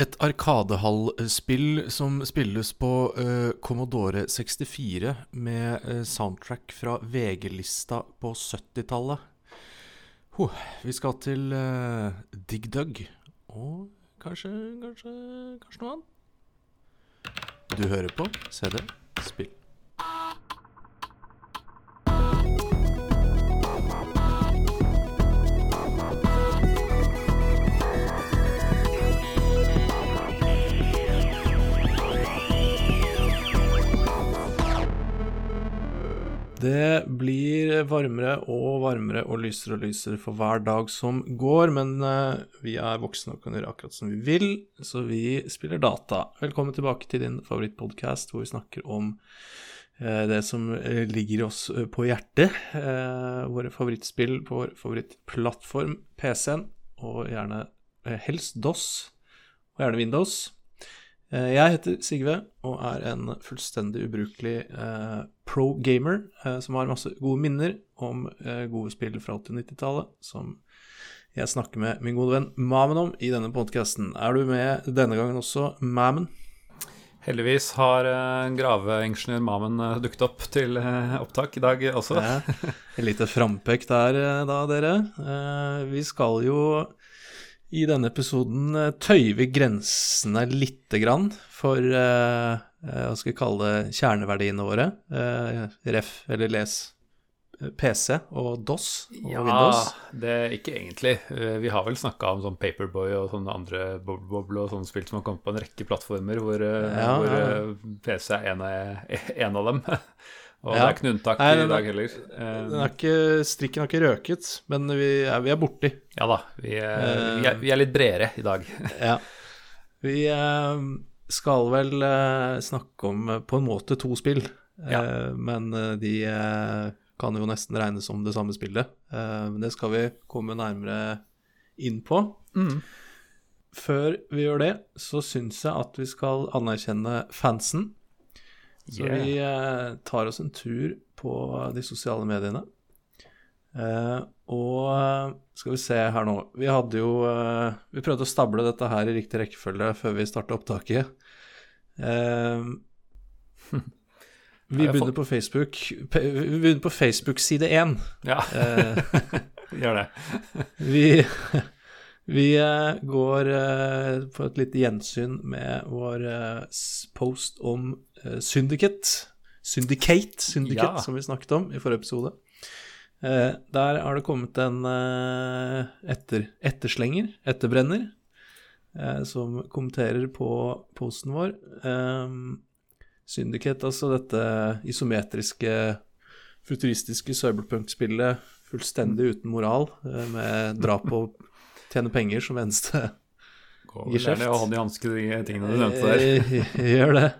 Et arkadehall-spill som spilles på uh, Commodore 64 med uh, soundtrack fra VG-lista på 70-tallet. Huh, vi skal til uh, Dig Dug og kanskje, kanskje, kanskje noe annet. Du hører på CD Spill. Det blir varmere og varmere og lysere og lysere for hver dag som går, men uh, vi er voksne og kan gjøre akkurat som vi vil, så vi spiller data. Velkommen tilbake til din favorittpodkast hvor vi snakker om uh, det som uh, ligger oss på hjertet. våre favorittspill på vår favorittplattform, PC-en, og gjerne helst DOS, og gjerne Windows. Eh, jeg heter Sigve og er en fullstendig ubrukelig eh, pro-gamer eh, som har masse gode minner om eh, gode spill fra 80- og 90-tallet, som jeg snakker med min gode venn Mamen om i denne podkasten. Er du med denne gangen også, Mamen? Heldigvis har uh, graveingeniør Mamen uh, dukket opp til opptak i dag også. et lite frampek der, da, dere. vi skal jo i denne episoden eh, tøyer vi grensene lite grann for eh, hva skal vi kalle det, kjerneverdiene våre. Eh, ref, eller les PC og DOS og ja, Windows? det er ikke egentlig. Vi har vel snakka om sånn Paperboy og sånne andre boble og sånne spill som har kommet på en rekke plattformer hvor, ja, hvor ja. PC er en av, en av dem. Og ja. det er ikke noe unntak Nei, i dag heller. Er ikke, strikken har ikke røket, men vi er, vi er borti. Ja da, vi er, vi, er, vi er, litt bredere i dag. ja. Vi eh, skal vel eh, snakke om eh, på en måte to spill, ja. men de kan jo nesten regnes som det samme spillet. Men det skal vi komme nærmere inn på. Mm. Før vi gjør det, så syns jeg at vi skal anerkjenne fansen så yeah. vi eh, tar oss en tur på de sosiale mediene. Eh, og eh, skal vi se her nå Vi hadde jo eh, Vi prøvde å stable dette her i riktig rekkefølge før vi starta opptaket. Eh, vi begynner på Facebook Vi begynner på Facebook side 1. Ja, eh, gjør det. vi vi går på et lite gjensyn med vår post om Syndicate. Syndicate, Syndicate ja. som vi snakket om i forrige episode. Der har det kommet en etter, etterslenger, etterbrenner, som kommenterer på posten vår. Syndicate, altså dette isometriske, futuristiske cyberpunk-spillet fullstendig uten moral, med drap og tjene penger som eneste geskjeft. Går vel hånd i hanske, de tingene du nevnte der. Gjør det.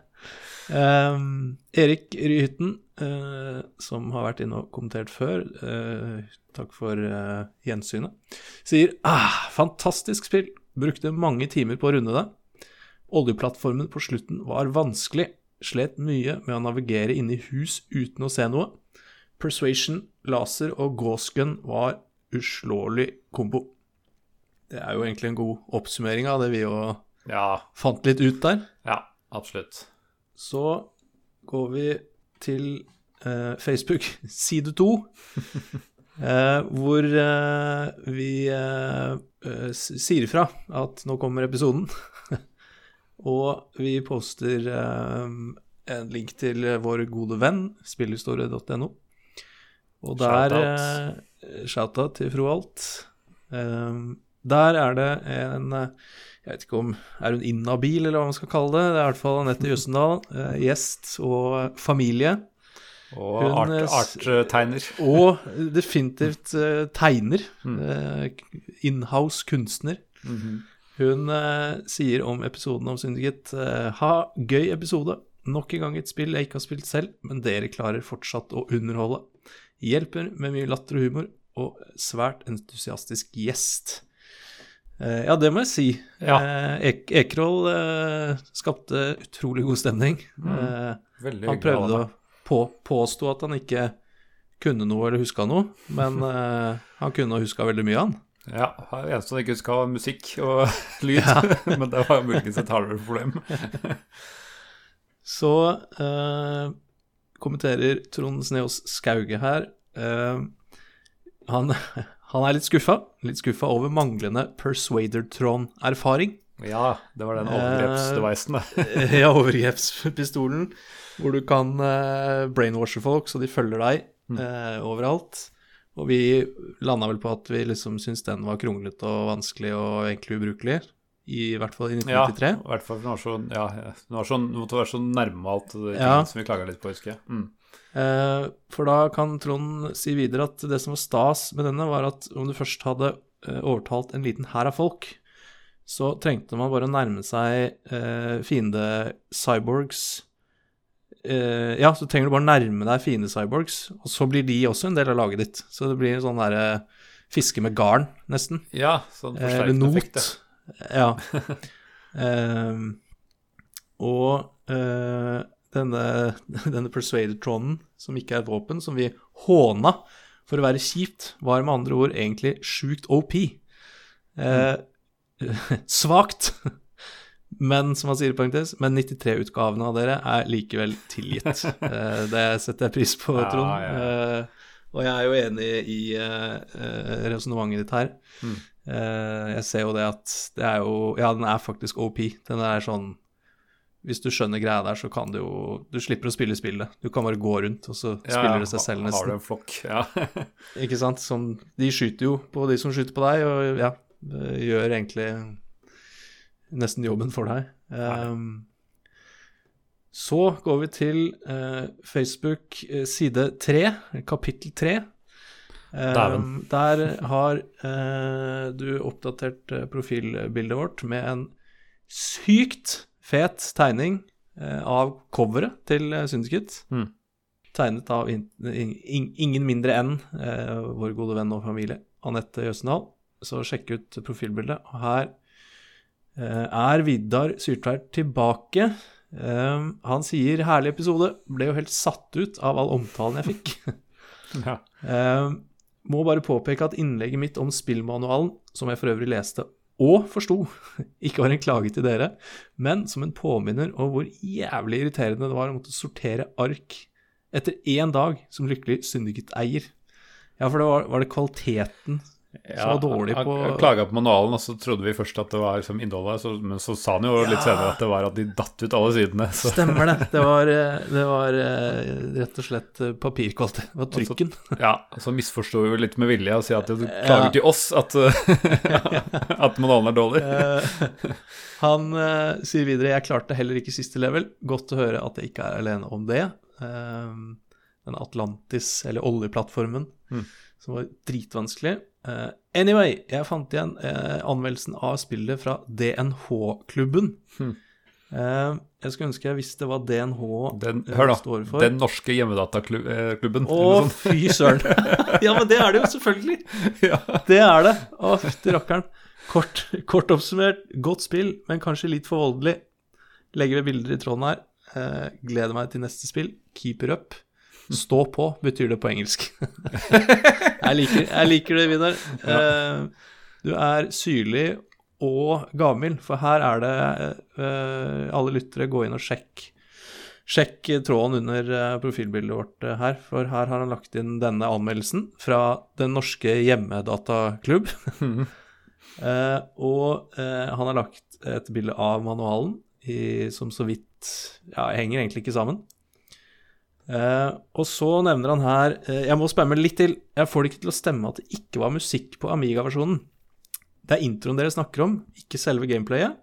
Um, Erik Ryhytten, uh, som har vært inne og kommentert før, uh, takk for uh, gjensynet, sier ah, fantastisk spill, brukte mange timer på å runde det. Oljeplattformen på slutten var vanskelig, slet mye med å navigere inne i hus uten å se noe. Persuasion, laser og gåsgun var uslåelig kombo. Det er jo egentlig en god oppsummering av det vi jo ja. fant litt ut der. Ja, absolutt. Så går vi til eh, Facebook, side to, eh, hvor eh, vi eh, eh, sier ifra at nå kommer episoden. Og vi poster eh, en link til vår gode venn, spillhistorie.no. Og der Shout-out til Froalt. Der er det en jeg vet ikke om Er hun inhabil, eller hva man skal kalle det? Det er i hvert fall Anette Jussendal, eh, gjest og familie. Og eh, arttegner. Art og definitivt tegner. Mm. Inhouse kunstner. Mm -hmm. Hun sier om episoden om Syndicate uh, Ha gøy episode. Nok en gang et spill jeg ikke har spilt selv, men dere klarer fortsatt å underholde. Hjelper med mye latter og humor, og svært entusiastisk gjest. Eh, ja, det må jeg si. Ja. Eh, Ek Ekerhold eh, skapte utrolig god stemning. Mm. han prøvde å på, påstå at han ikke kunne noe eller huska noe, men han kunne og huska veldig mye, han. Ja. Eneste han ikke huska, var musikk og lyd. Ja. Men det var muligens et hardere problem. Så eh, kommenterer Trond Sneås Skauge her. Eh, han, han, er litt skuffa. Litt skuffa over manglende Persuader-Tron-erfaring. Ja, det var den overgrepsdevicen, det. ja, overgrepspistolen. Hvor du kan uh, brainwashe folk så de følger deg mm. overalt. Og vi landa vel på at vi liksom syntes den var kronglete og vanskelig og egentlig ubrukelig. I hvert fall i 1993. Ja, i hvert fall den var så, ja, den var så, måtte være så nærme alt det ja. som vi klaga litt på, husker jeg. Mm. Eh, for da kan Trond si videre at det som var stas med denne, var at om du først hadde eh, overtalt en liten hær av folk, så trengte man bare å nærme seg eh, fiende-cyborgs Ja, så trenger du bare nærme deg fiende-cyborgs, og så blir de også en del av laget ditt. Så det blir en sånn derre fiske med garn, nesten. Ja, sånn not. effekt. Ja. og uh, denne, denne Persuader-tronen, som ikke er et våpen, som vi håna for å være kjipt, var med andre ord egentlig sjukt OP. Eh. Svakt. Men som han sier i parentes, men 93-utgavene av dere er likevel tilgitt. eh, det setter jeg pris på, Trond. Ja, ja. Uh, og jeg er jo enig i eh, resonnementet ditt her. Mm. jeg ser jo det at det er jo Ja, den er faktisk OP. Den er sånn Hvis du skjønner greia der, så kan du jo Du slipper å spille spillet. Du kan bare gå rundt, og så ja, spiller det seg selv, nesten. Har du en flokk, ja. Ikke sant? Som, de skyter jo på de som skyter på deg, og ja, gjør egentlig nesten jobben for deg. Um, så går vi til uh, Facebook uh, side 3, kapittel 3. Um, der har uh, du oppdatert profilbildet vårt med en sykt fet tegning av coveret til Syndicate. Mm. Tegnet av in in in ingen mindre enn vår gode venn og familie Anette Jøsendal. Så sjekk ut profilbildet. Og her Eh, er Vidar Syrtveit tilbake? Eh, han sier 'herlig episode'. Ble jo helt satt ut av all omtalen jeg fikk. ja. Eh, må bare påpeke at innlegget mitt om spillmanualen, som jeg for øvrig leste og forsto, ikke var en klage til dere, men som en påminner om hvor jævlig irriterende det var å måtte sortere ark etter én dag som lykkelig syndicate-eier. Ja, for det var, var det kvaliteten ja, så dårlig på Han klaga på manualen, og så trodde vi først at det var som innholdet, så, men så sa han jo ja. litt senere at det var at de datt ut alle sidene. Så. Stemmer det. Det var, eh, det var, eh, rett og slett eh, papirkvalitet. Det var trykken. Så, ja, så misforsto vi litt med vilje og si at du klager ja. til oss at, at manualen er dårlig. han sier videre jeg klarte heller ikke siste level. Godt å høre at jeg ikke er alene om det. Den Atlantis, eller oljeplattformen, mm. som var dritvanskelig. Uh, anyway, jeg fant igjen uh, anmeldelsen av spillet fra DNH-klubben. Hmm. Uh, jeg skulle ønske jeg visste hva DNH den, hør da, står for. Den norske hjemmedataklubben. Å, fy søren. ja, men det er det jo, selvfølgelig. ja. Det er det. Å, fytti rakkeren. Kort, kort, oppsummert, godt spill, men kanskje litt for voldelig. Legger ved bilder i tråden her. gleder meg til neste spill. Keep it up. Stå på betyr det på engelsk. jeg, liker, jeg, liker, det, Vidar. Uh, du er syrlig og gavmild, for her er det uh, Alle lyttere, gå inn og sjekk. Sjekk tråden under uh, profilbildet vårt her, for her har han lagt inn denne anmeldelsen fra Den norske hjemmedataklubb. Mm. og han har lagt et bilde av manualen i, som så vidt ja, henger egentlig ikke sammen. Uh, og så nevner han her uh, Jeg må spamme litt til. Jeg får det ikke til å stemme at det ikke var musikk på Amiga-versjonen. Det er introen dere snakker om, ikke selve gameplayet.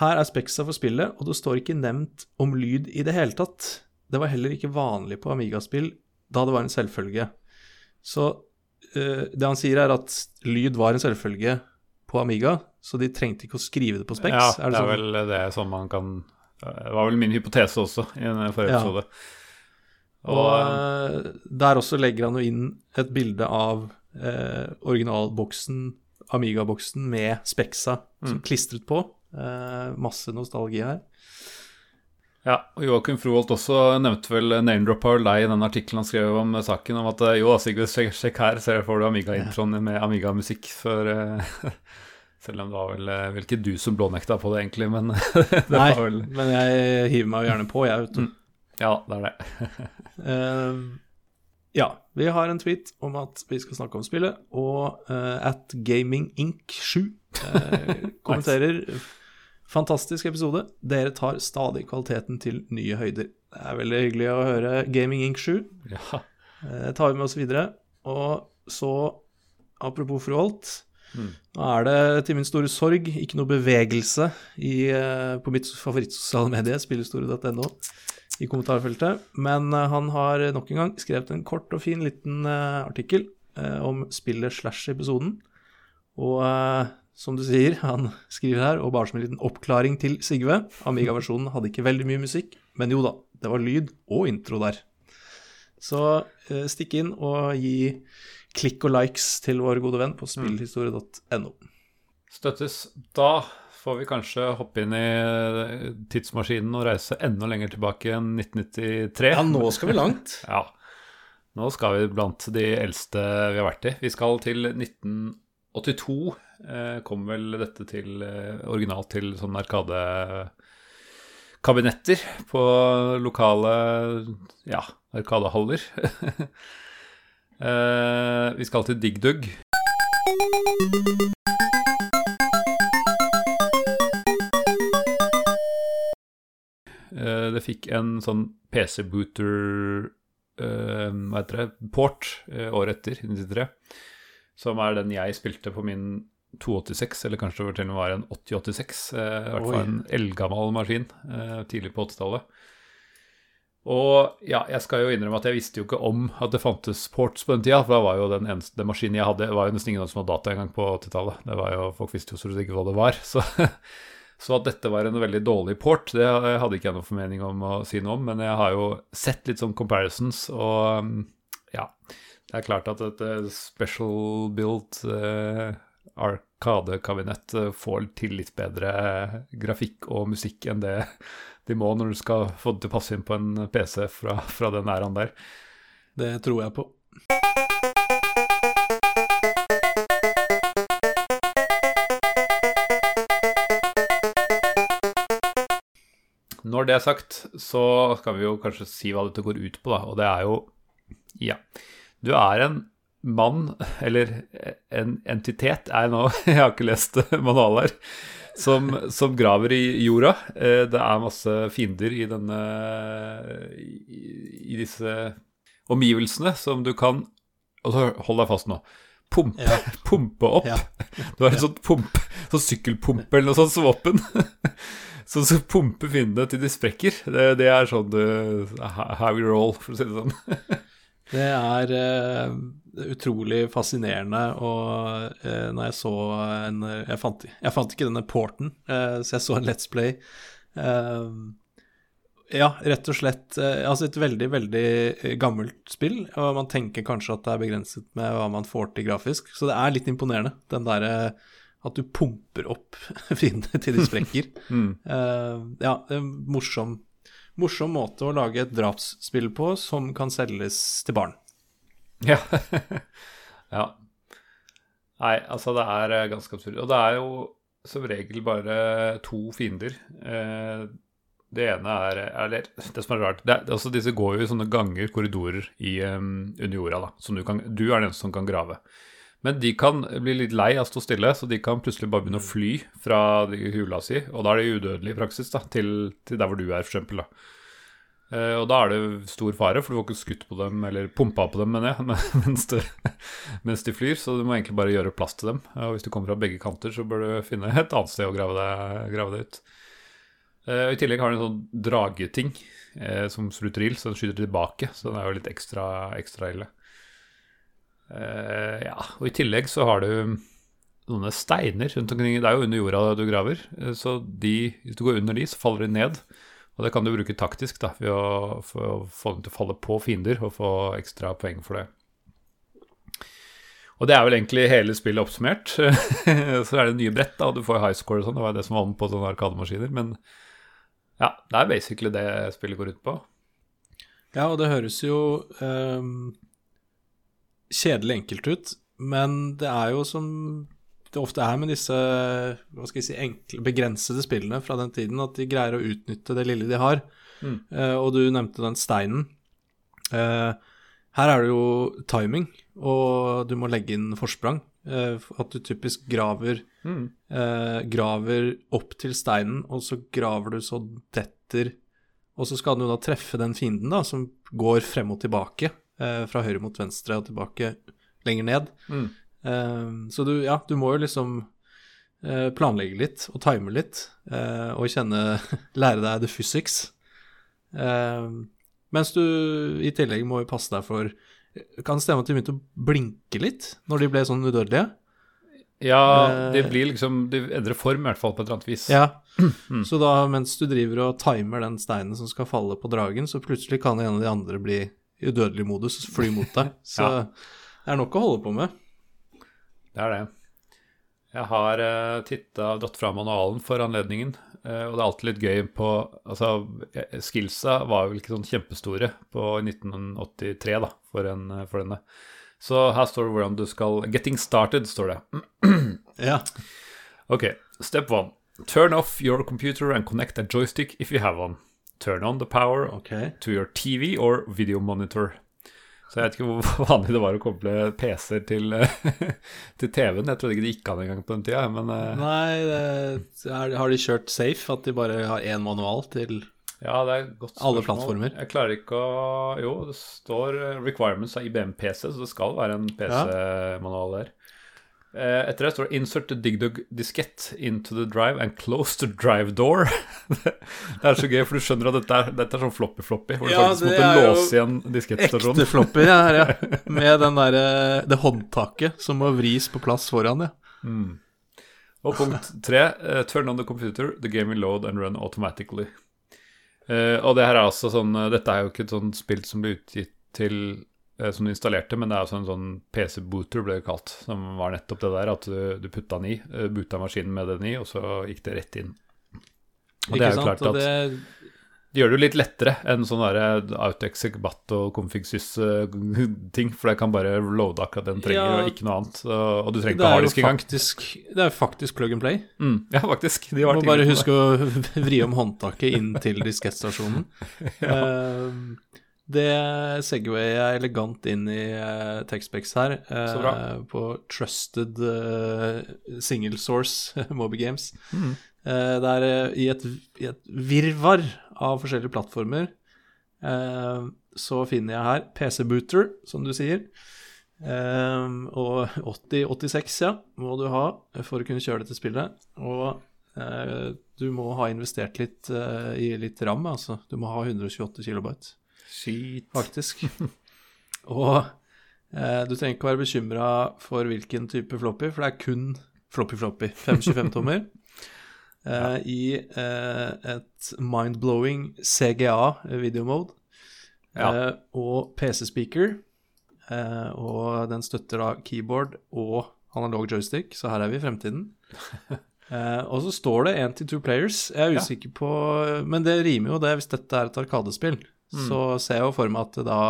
Her er Spexa for spillet, og det står ikke nevnt om lyd i det hele tatt. Det var heller ikke vanlig på Amiga-spill da det var en selvfølge. Så uh, det han sier, er at lyd var en selvfølge på Amiga, så de trengte ikke å skrive det på Spex. Ja, er det, det, er sånn? vel det som man kan Det var vel min hypotese også i en forrige episode. Ja. Og, og eh, der også legger han jo inn et bilde av eh, originalboksen, Amiga-boksen, med Spexa mm. klistret på. Eh, masse nostalgi her. Ja, og Joakim Froholt også nevnte vel name-droppa deg i den artikkelen han skrev om saken, om at jo, Sigve, sjekk, sjekk her, så får du Amiga-introen med Amiga-musikk. For uh, Selv om det var vel, vel ikke du som blånekta på det, egentlig, men det Nei, var vel men jeg hiver meg jo gjerne på, jeg, vet du. Mm. Ja, det er det. Eh, ja, vi har en tweet om at vi skal snakke om spillet, og uh, at GamingInk7 uh, kommenterer Fantastisk episode. Dere tar stadig kvaliteten til nye høyder. Det er veldig hyggelig å høre Gaming Inc. 7. Ja. Det tar vi med oss videre. Og så, apropos fru Holt, Mm. nå er det til min store sorg ikke noe bevegelse i, eh, på mitt favorittsosiale medie, spillhistorie.no, i kommentarfeltet. Men eh, han har nok en gang skrevet en kort og fin liten eh, artikkel eh, om spillet slash episoden. Og som du sier, han skriver her, og bare som en liten oppklaring til Sigve Amiga-versjonen hadde ikke veldig mye musikk, men jo da, det var lyd og intro der. Så stikk inn og gi klikk og likes til vår gode venn på spillhistorie.no. Støttes. Da får vi kanskje hoppe inn i tidsmaskinen og reise enda lenger tilbake enn 1993. Ja, nå skal vi langt. Ja. Nå skal vi blant de eldste vi har vært i. Vi skal til 1982. Eh, kom vel dette til eh, originalt til sånn arkadekabinetter på lokale ja, arkadehaller. eh, vi skal til Dig det fikk en sånn PC-booter eh, Hva heter det? Port eh, året etter, 93. Som er den jeg spilte på min 286, eller kanskje det til og med var en 8086. Eh, I hvert fall en eldgammel maskin eh, tidlig på 80-tallet. Og ja, jeg skal jo innrømme at jeg visste jo ikke om at det fantes ports på den tida. For da var jo den eneste maskinen jeg hadde, var jo nesten ingen som hadde data engang på 80-tallet. Det var jo, Folk visste jo så ikke hva det var. Så, så at dette var en veldig dårlig port, det hadde ikke jeg noen formening om å si noe om. Men jeg har jo sett litt sånn comparisons, og um, ja. Det er klart at et eh, special built eh, Arkade-kabinett får til litt bedre grafikk og musikk enn det de må når du skal få det til å passe inn på en PC fra, fra den æraen der. Det tror jeg på. Når det er sagt, så skal vi jo kanskje si hva dette går ut på, da. Og det er jo Ja. Du er en mann, eller en entitet, er nå Jeg har ikke lest manualer. Som, som graver i jorda. Eh, Det er masse fiender i denne i, i disse omgivelsene som du kan Og så hold deg fast nå. Pumpe, Ja. pumpe opp. Ja. Du har en sånn pump, sånn sykkelpumpe eller noe sånt som våpen. Sånn så pumper finnene til de sprekker. Det, det er sånn du How we roll, for å si det sånn. Det er uh, utrolig fascinerende, og uh, når jeg så en jeg fant, jeg fant ikke denne porten, uh, så jeg så en Let's Play. Ja, rett og slett Altså et veldig, veldig gammelt spill, og man tenker kanskje at det er begrenset med hva man får til grafisk, så det er litt imponerende, den derre at du pumper opp fiendene til de sprekker. Mm. uh, ja, en morsom, morsom måte å lage et drapsspill på som kan selges til barn. Ja. ja. Nei, altså det er eh, ganske absurd. Og det er jo som regel bare to fiender. Eh, Det ene er Eller det som er rart det er, altså Disse går jo i sånne ganger, korridorer, i, um, under jorda. da som du, kan, du er den som kan grave. Men de kan bli litt lei av å stå stille, så de kan plutselig bare begynne å fly fra hula si. Og da er de udødelige i praksis, da, til, til der hvor du er, eksempel, da. Uh, og da er det stor fare, for du får ikke skutt på dem, eller pumpa på dem, mener jeg, mens, det, mens de flyr. Så du må egentlig bare gjøre plass til dem. Og hvis du kommer fra begge kanter, så bør du finne et annet sted å grave deg, grave deg ut. Uh, I tillegg har den en sånn drageting uh, som spruter ild, så den skyter tilbake. Så den er jo litt ekstra, ekstra ille. Eh, ja, og i tillegg så har du noen steiner rundt omkring. Det er jo under jorda du graver, eh, så de, hvis du går under de, så faller de ned. Og det kan du bruke taktisk da, ved å, å få dem til å falle på fiender og få ekstra poeng for det. Og det er vel egentlig hele spillet oppsummert. så er det nye brett, da, og du får high score og sånn. Det var det som var med på sånne arkademaskiner. Men Ja, det er basically det spillet går ut på. Ja, og det høres jo um, kjedelig enkelt ut, men det er jo som det ofte er med disse hva skal jeg si, enkle, begrensede spillene fra den tiden, at de greier å utnytte det lille de har. Mm. Uh, og du nevnte den steinen. Uh, her er det jo timing, og du må legge inn forsprang. Uh, at du typisk graver, mm. graver opp til steinen, og så graver du så detter Og så skal du da treffe den fienden da, som går frem og tilbake, fra høyre mot venstre og tilbake lenger ned. Mm. Uh, så du, ja, du må jo liksom uh, planlegge litt og time litt, og kjenne Lære deg the physics. mens du i tillegg må jo passe deg for Kan det stemme at de begynte å blinke litt når de ble sånn udødelige? Ja, det blir liksom De endrer form, i hvert fall, på et eller annet vis. Ja. Mm. Så da, mens du driver og timer den steinen som skal falle på dragen, så plutselig kan en av de andre bli udødelig modus og fly mot deg. Så ja. det er nok å holde på med. Det er det. Jeg har uh, titta, dratt fra manualen for anledningen, uh, og det er alltid litt gøy på Altså, skillsa var vel ikke sånn kjempestore på 1983, da, for, en, for denne. Så her står det hvordan du skal Getting started, står det. ja. Ok. Step one. Turn off your computer and connect a joystick if you have one. Turn on the power okay. to your TV or video monitor. Så jeg vet ikke hvor vanlig det var å koble PC-er til, til TV-en. Jeg trodde ikke det gikk an engang på den tida. Men, eh, Nei, det, har de kjørt safe? At de bare har én manual til ja, det er godt spørsmål. alle plattformer? Jeg klarer ikke å Jo, det står requirements av IBM-PC, så det skal være en PC-manual der. Eh, etter det står det 'Insert the digdog diskett into the drive and close the drive door'. det er så gøy, for du skjønner at dette er, dette er sånn floppy-floppy. Hvor du ja, faktisk måtte låse igjen diskettstasjonen. Ekte floppy, ja, ja. Med den der, eh, det håndtaket som må vris på plass foran, ja. Mm. Og punkt tre, uh, turn on the computer, the game will load and run automatically. Uh, og det her er altså sånn Dette er jo ikke et sånt spill som blir utgitt til som du installerte, men det er altså en sånn PC-booter, ble det kalt. Som var nettopp det der at du, du putta den i, eh, boota maskinen med den i, og så gikk det rett inn. Og Ikke det er jo klart at det... det gjør det jo litt lettere enn sånn Outexec, Bat og config-sys-ting, for det kan bare loade akkurat den trenger, ja, og ikke noe annet. Og du trenger ikke harddisk engang. Det er jo faktisk plug and play. Mm, ja, faktisk. De var Må bare huske å vri om håndtaket inn til diskettstasjonen. ja. Uh, det segwayer jeg elegant inn i uh, Texpex her, uh, på trusted uh, single source Moby Games. Mm. Uh, det er i et, i, et, virvar av forskjellige plattformer så finner jeg her PC Booter, som du sier. og 8086, ja, må du ha for å kunne kjøre dette spillet. Og du må ha investert litt i litt ram, altså. Du må ha 128 kilobyte. Shit. Faktisk. Og eh, du trenger ikke være bekymra for hvilken type floppy, for det er kun floppy-floppy. 525-tommer. eh, I eh, et mind-blowing CGA-videomode. Ja. Eh, og PC-speaker. Eh, og den støtter da keyboard og analog joystick, så her er vi i fremtiden. Uh, og så står det én til two players. Jeg er usikker ja. på Men det rimer jo det hvis dette er et arkadespill. Mm. Så ser jeg jo for meg at da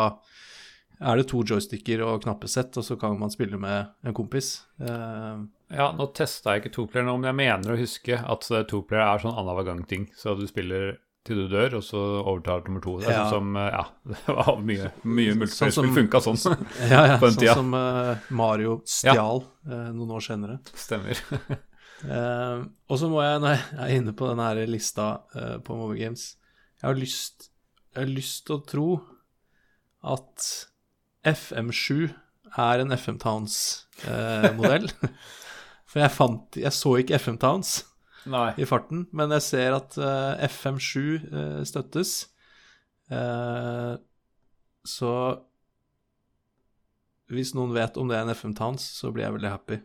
er det to joysticker og knappesett, og så kan man spille med en kompis. Uh, ja, nå testa jeg ikke toplayer nå, men jeg mener å huske at toplayer er sånn annenhver gang-ting. Så du spiller til du dør, og så overtar nummer to. Det er ja. sånn som Ja, det var mye, mye multiplayer som funka sånn ja, ja, på den tida. Sånn som uh, Mario stjal ja. uh, noen år senere. Stemmer. uh, og så må jeg, når jeg er inne på denne lista på Mobile Games Jeg har lyst jeg har lyst til å tro at FM7 er en FM Towns-modell. Eh, For jeg fant Jeg så ikke FM Towns Nei. i farten, men jeg ser at uh, eh, FM7 uh, eh, støttes. Uh, så hvis noen vet om det er en FM Towns, så blir jeg veldig happy.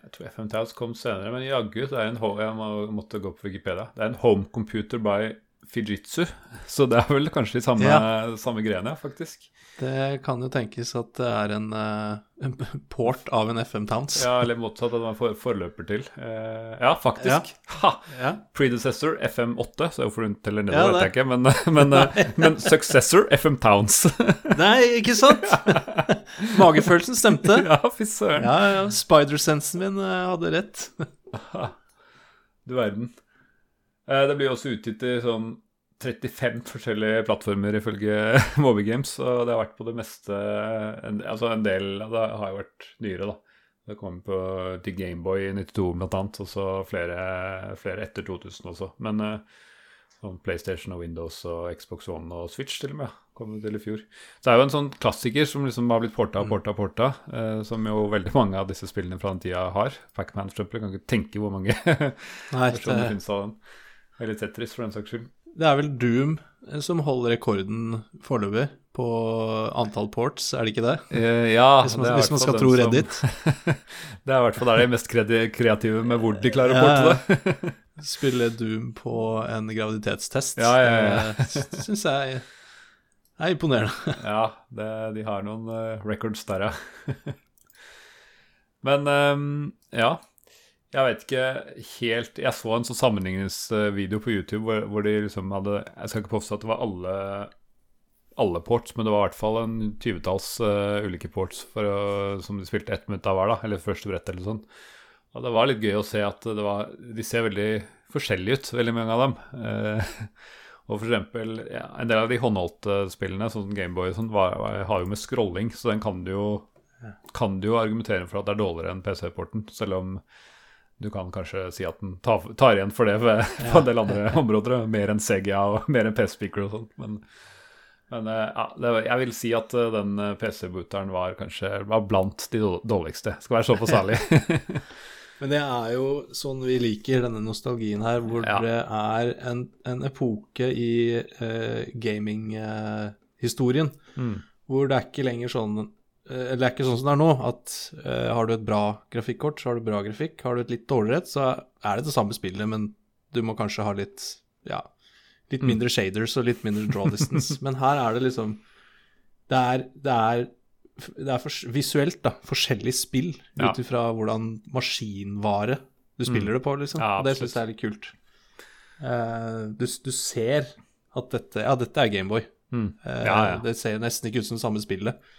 Jeg tror FM Towns kom senere, men jaggu det er en Jeg må, måtte gå på Wikipedia. Det er en home computer by Fijitsu. Så det er vel kanskje de samme, ja. samme greiene, faktisk. Det kan jo tenkes at det er en, uh, en port av en FM Towns. Ja, eller motsatt, at man får forløper til. Uh, ja, faktisk. Ja. Ja. Predecessor FM8, så hvorfor hun teller nedover, vet jeg ikke. Men, men, uh, men, successor FM Towns. Nei, ikke sant? Magefølelsen stemte. Ja, fy søren. Ja, ja, Spider-sensen min hadde rett. du verden. Det blir også utgitt i sånn 35 forskjellige plattformer ifølge Moby Games, og det har vært på det meste en, Altså en del av det har jo vært nyere, da. Det kom på, til Gameboy i 92 blant annet, og så flere, flere, etter 2000 også. Men uh, sånn PlayStation og Windows og Xbox One og Switch til og med kom til i fjor. Så det er jo en sånn klassiker som liksom har blitt porta og porta og porta, eh, som jo veldig mange av disse spillene fra den tida har. Pacman, for eksempel. Kan ikke tenke hvor mange Nei, det... finnes av den. Eller Tetris, for den saks skyld. Det er vel Doom eh, som holder rekorden foreløpig på antall ports, er det ikke det? Uh, ja, hvis man, hvis man skal tro Reddit. det er i hvert fall der de mest kreative med hvor de klarer å porte det. Spille Doom på en graviditetstest, ja, ja, ja. det syns jeg er imponerende. ja, det, de har noen uh, records der, ja. Men um, ja. Jeg vet ikke helt Jeg så en sånn sammenligningsvideo på YouTube hvor, hvor, de liksom hadde Jeg skal ikke påstå at det var alle, alle ports, men det var i hvert fall en tyvetalls uh, ulike ports å, som de spilte ett minutt av hver, da, eller første brett eller sånn. Og det var litt gøy å se at det var, de ser veldig forskjellige ut, veldig mange av dem. Uh, og for eksempel, ja, En del av de håndholdte spillene, sånn Gameboy, sånn, var, var, har jo med scrolling, så den kan du jo kan du jo argumentere for at det er dårligere enn PC-porten, selv om du kan kanskje si at den tar, tar igjen for det ved, på en del andre områder. Mer enn Segia og mer enn PC-speaker og sånt. Men, men eh, ja, det, jeg vil si at eh, den eh, PC-booteren var kanskje var blant de dårligste. Skal være såpass ærlig. Men det er jo sånn vi liker denne nostalgien her, hvor ja. det er en, en epoke i uh, gaminghistorien uh, mm. hvor det er ikke lenger sånn eller det er ikke sånn som det er nå, at uh, har du et bra grafikkort, så har du bra grafikk. Har du et litt dårligere et, så er det det samme spillet, men du må kanskje ha litt ja, litt mm. mindre shaders og litt mindre draw distance. men her er det liksom Det er, det er, det er for, visuelt da, forskjellig spill ja. ut ifra hvordan maskinvare du spiller mm. det på, liksom. Ja, det syns jeg er litt kult. Uh, du, du, ser at dette Ja, dette er Gameboy. Mm. Uh, ja, det ser nesten ikke ut som det samme spillet.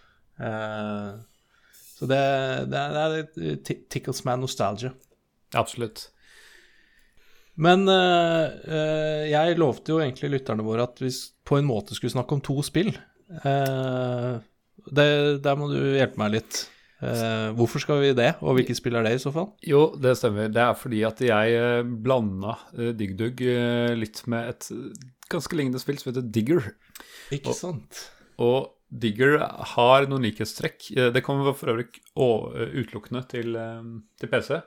Uh, så det, det, er tickles man nostalgia. Absolutt. Men uh, uh, jeg lovte jo egentlig lytterne våre at vi på en måte skulle snakke om to spill. Det, der må du hjelpe meg litt. hvorfor skal vi det, og hvilke spill er det i så fall? Jo, det stemmer. Det er fordi at jeg blanda Dig Dug litt med et ganske lignende spill som heter Digger. Ikke sant. Og Digger har noen likhetstrekk. Eh, det kommer for øvrig eh, utelukkende til, eh, til, PC.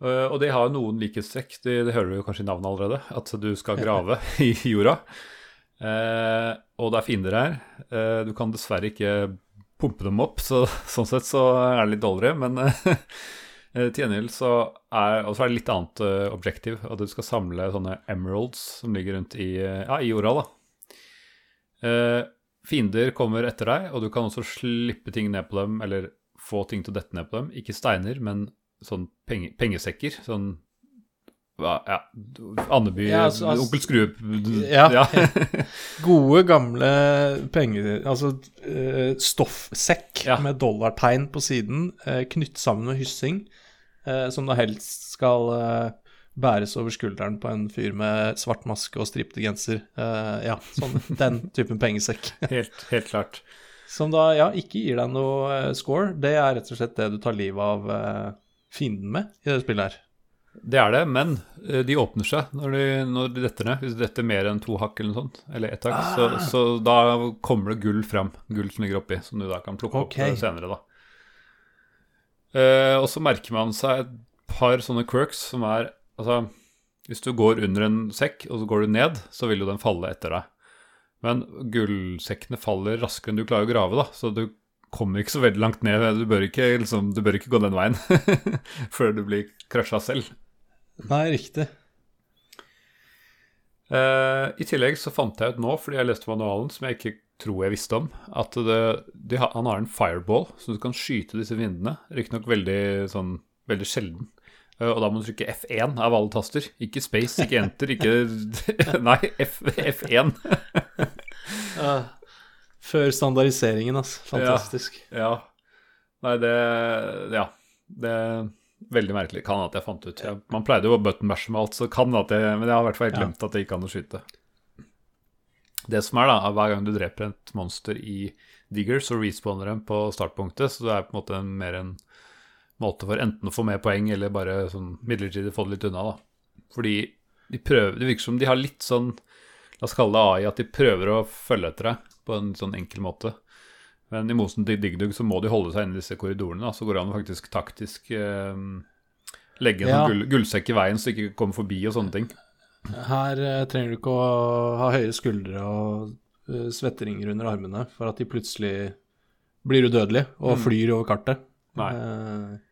Og de har noen likhetstrekk. Det, det hører du jo kanskje i navnet allerede. At du skal grave i jorda. og det er fiender her. du kan dessverre ikke pumpe dem opp, så sånn sett så er det litt dårligere. Men til gjengjeld så er, er det litt annet objektiv. At du skal samle sånne emeralds som ligger rundt i, ja, i jorda. da. Fiender kommer etter deg, og du kan også slippe ting ned på dem, eller få ting til å dette ned på dem. Ikke steiner, men sånn penge, pengesekker. Sånn ja, Andeby, ja, altså, altså, Onkel Skrue Ja. ja. Gode, gamle penger Altså uh, stoffsekk ja. med dollartegn på siden, uh, knytt sammen med hyssing, uh, som da helst skal bæres over skulderen på en fyr med svart maske og stripte genser. Uh, ja, sånn, den typen pengesekk. helt, helt, klart. Som da ja, ikke gir deg noe uh, score. Det er rett og slett det du tar livet av uh, fienden med i det spillet her. Det er det, men de åpner seg når de, når de detter ned. Hvis du detter mer enn to hakk eller noe sånt, eller ett hakk, ah. så, så, da kommer det gull fram. Gull som ligger oppi, som du da kan plukke okay. opp senere, da. og så merker man seg et par sånne quirks som er Altså, hvis du går under en sekk, og så går du ned, så vil jo den falle etter deg. Men gullsekkene faller raskere enn du klarer å grave, da, så du kommer ikke så veldig langt ned. Du bør ikke, liksom, du bør ikke gå den veien før du blir krasja selv. Nei, riktig. Uh, I tillegg så fant jeg ut nå, fordi jeg leste manualen, som jeg ikke tror jeg visste om, at det, de, han har en fireball, så du kan skyte disse vindene. Riktignok veldig, sånn, veldig sjelden. Uh, og da må du trykke F1 av alle taster. Ikke space, ikke enter, ikke Nei, F, F1. uh, før standardiseringen, altså. Fantastisk. Ja, ja. Nei, det Ja. Det Veldig merkelig. Kan at jeg fant ut. Jeg, man pleide jo å button mashe med alt, så kan at jeg, men jeg har i hvert fall glemt at det ikke kan å skyte. Det som er, da, er hver gang du dreper et monster i Digger, så respawner den på startpunktet, så det er på en måte mer en måte for enten å få mer poeng eller bare sånn midlertidig få det litt unna, da. Fordi de prøver Det virker som de har litt sånn La oss kalle det AI, at de prøver å følge etter deg på en sånn enkel måte. Men i motsetning til Digdug så må de holde seg inne i disse korridorene. Da. Så går det an å faktisk taktisk eh, legge en ja. gull, gullsekk i veien så de ikke kommer forbi og sånne ting. Her eh, trenger du ikke å ha høye skuldre og uh, svetteringer under armene for at de plutselig blir udødelige og mm. flyr over kartet. Nei. Uh,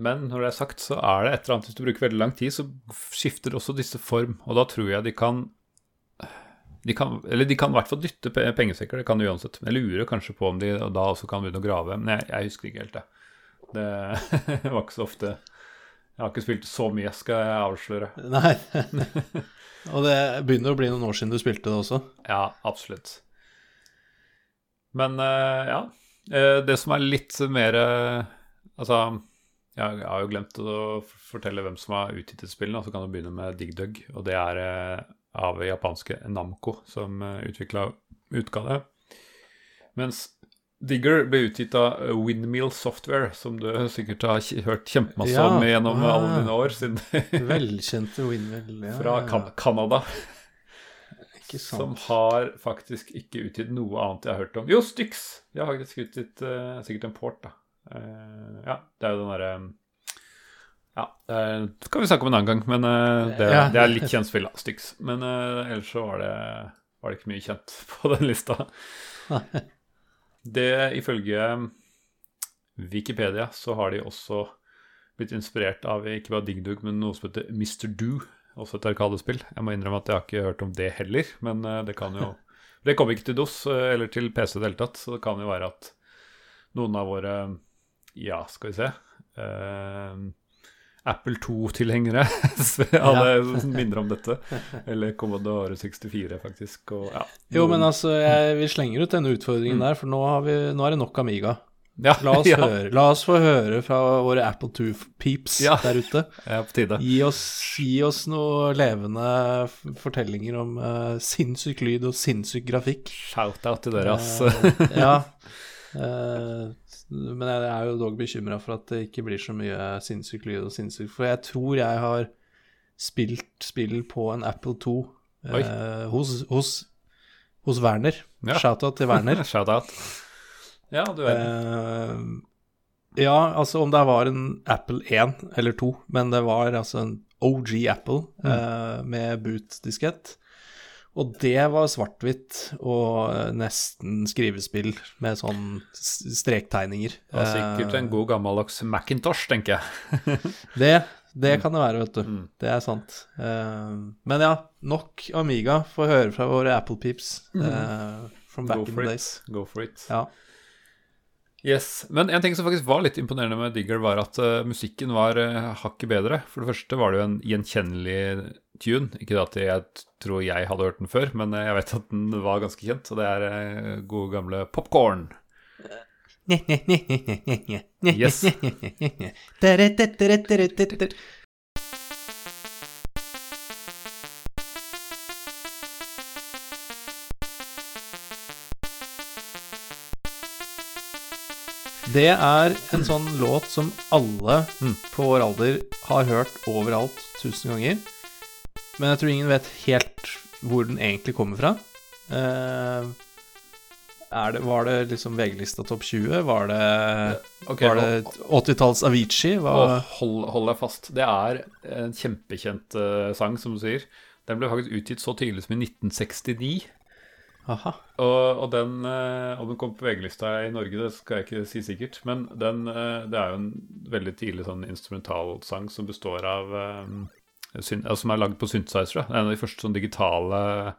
men når det er sagt, så er det et eller annet Hvis du bruker veldig lang tid, så skifter også disse form. Og da tror jeg de kan de kan, eller de kan i hvert fall dytte pengesekker, det kan de uansett. Jeg lurer kanskje på om de da også kan begynne å grave, men jeg, jeg husker ikke helt det. Det var ikke så ofte Jeg har ikke spilt så mye, skal jeg avsløre. Nei. Og det begynner å bli noen år siden du spilte det også. Ja, absolutt. Men uh, ja. Uh, det som er litt mer Altså, jeg, har jo glemt å fortelle hvem som har utgitt et spill, så kan du begynne med Dig Dug. Og det er av japanske Namco, som utvikla eh, utga det. Mens Digger ble utgitt av Windmill Software, som du sikkert har hørt kjempemasse ja, om gjennom ja, alle dine år. Siden velkjente Windmill, ja. Fra kan Canada. Som har faktisk ikke utgitt noe annet jeg har hørt om. Jo, Styx! De har faktisk utgitt uh, sikkert en port, da. Uh, ja, det er jo den derre um, ja, det kan vi snakke om en annen gang, men det, ja. det, er litt kjent spill, da. Styx. Men ellers så var det, var det, ikke mye kjent på den lista. det ifølge Wikipedia så har de også blitt inspirert av ikke bare Digdug, men noe som heter Mr. Do, også et arkadespill. Jeg må innrømme at jeg har ikke hørt om det heller, men det kan jo Det kommer ikke til DOS eller til PC i det hele tatt, så det kan jo være at noen av våre Ja, skal vi se uh, Apple 2-tilhengere Alle ja. minner om dette. Eller Commodore 64, faktisk. Og, ja. Jo, men altså, jeg, vi slenger ut denne utfordringen mm. der, for nå, vi, nå, er det nok Amiga. Ja, la, oss høre, la, oss få høre fra våre Apple 2-peeps der ute. Ja, på tide. Gi oss, gi oss noe levende fortellinger om uh, sinnssyk lyd og sinnssyk grafikk. Shout-out til dere, ass. Uh, ja. Uh, Men jeg er jo dog bekymra for at det ikke blir så mye sinnssyk lyd og sinnssyk For jeg tror jeg har spilt spill på en Apple 2 eh, hos, hos, hos, Werner. Ja. Shout-out til Werner. Shout-out. Ja, du er Eh, ja, altså om det var en Apple 1 eller 2, men det var altså en OG Apple mm. eh, med boot-diskett. Og det var svart-hvitt og eh, nesten skrivespill med sånn strektegninger. Det var sikkert en god gammeldags Macintosh, tenker jeg. det, det kan det være, vet du. Mm. Det er sant. Eh, men ja, nok Amiga. Få høre fra våre Apple Peeps mm. from back in the days. Go for it. Ja. Yes, Men en ting som faktisk var litt imponerende med Digger, var at uh, musikken var uh, hakket bedre. For det første var det jo en gjenkjennelig tune. Ikke at jeg tror jeg hadde hørt den før, men jeg vet at den var ganske kjent. Og det er uh, gode, gamle Popcorn. Yes. Det er en sånn låt som alle mm. på vår alder har hørt overalt tusen ganger. Men jeg tror ingen vet helt hvor den egentlig kommer fra. Eh, det, var det liksom VG-lista topp 20? Var det, okay, det 80-talls Avicii? Var... Hold, hold, deg fast. Det er en kjempekjent uh, sang, som du sier. Den ble faktisk utgitt så tidlig som i 1969. Aha. Og, og den, eh, om den kom på VG-lista i Norge, det skal jeg ikke si sikkert. Men den, eh, det er jo en veldig tidlig sånn instrumentalsang som består av altså, som er lagd på synthesizer. En av de første sånn digitale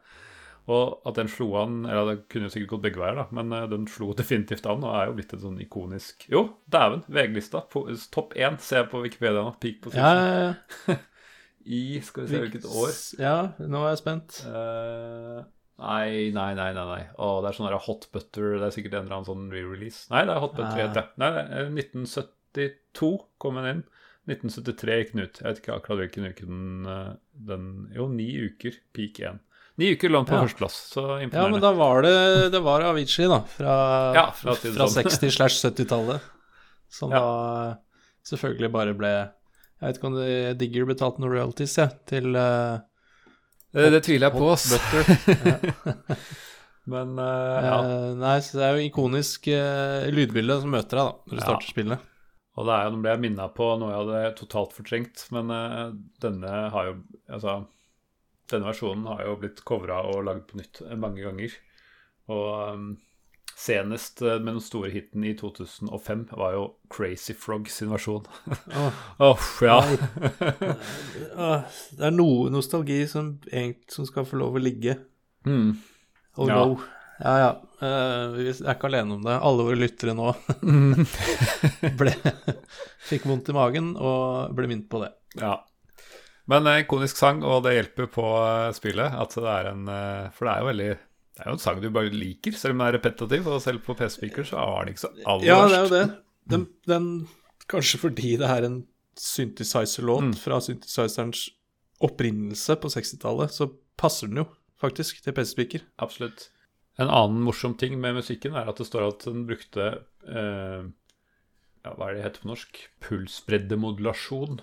Og at den slo an Eller det kunne jo sikkert gått begge veier, da, men den slo definitivt an og er jo blitt et sånn ikonisk Jo, dæven! VG-lista. Topp én ser jeg på Wikipedia nå. Peak på ja, ja, ja. I Skal vi se hvilket år. Ja, nå er jeg spent. Uh, Nei, nei, nei. nei, nei. Å, det er sånn Hot Butter Det er sikkert en eller annen sånn re-release. Nei, det er Hot Butter. Ja. Nei, nei, 1972 kom den inn. 1973 gikk den ut. Jeg vet ikke akkurat hvilken uke den, eh, den Jo, ni uker. Peak 1. Ni uker lå den på ja. førsteplass, så imponerende. Ja, men da var det, det var Avicii, da. Fra, ja, fra, fra 60-70-tallet. Som ja. da selvfølgelig bare ble Jeg vet ikke om Digger betalte noen royalties, jeg, ja, til uh, det, det tviler jeg på, ass. Men uh, ja. Uh, nei, så det er jo ikonisk uh, lydbilde som møter deg da når du ja. starter spillet. Og det er jo, Nå ble jeg minna på noe jeg hadde totalt fortrengt, men denne har jo Altså, denne versjonen har jo blitt covra og lagd på nytt mange ganger. Og um, Senest eh, med den store hiten i 2005 var jo Crazy Frog sin versjon. Åh, oh, ja. det er noe nostalgi som, som, skal få lov å ligge. Mm. Oh ja. no. Ja, ja. Uh, vi er ikke alene om det. Alle våre lyttere nå ble, fikk vondt i magen og ble minnet på det. Ja. Men en ikonisk sang, og det hjelper på spillet. At det er en For det er jo veldig det er jo en sang du bare liker, selv om den er repetitiv. Og selv på PC-speaker så er den ikke så aller ja, det er jo det. Den, den, kanskje fordi det er en synthesizer-låt mm. fra synthesizerens opprinnelse på 60-tallet, så passer den jo faktisk til PC-speaker. Absolutt. En annen morsom ting med musikken er at det står at den brukte eh, ja, Hva er det heter på norsk? Pulsbreddemodulasjon.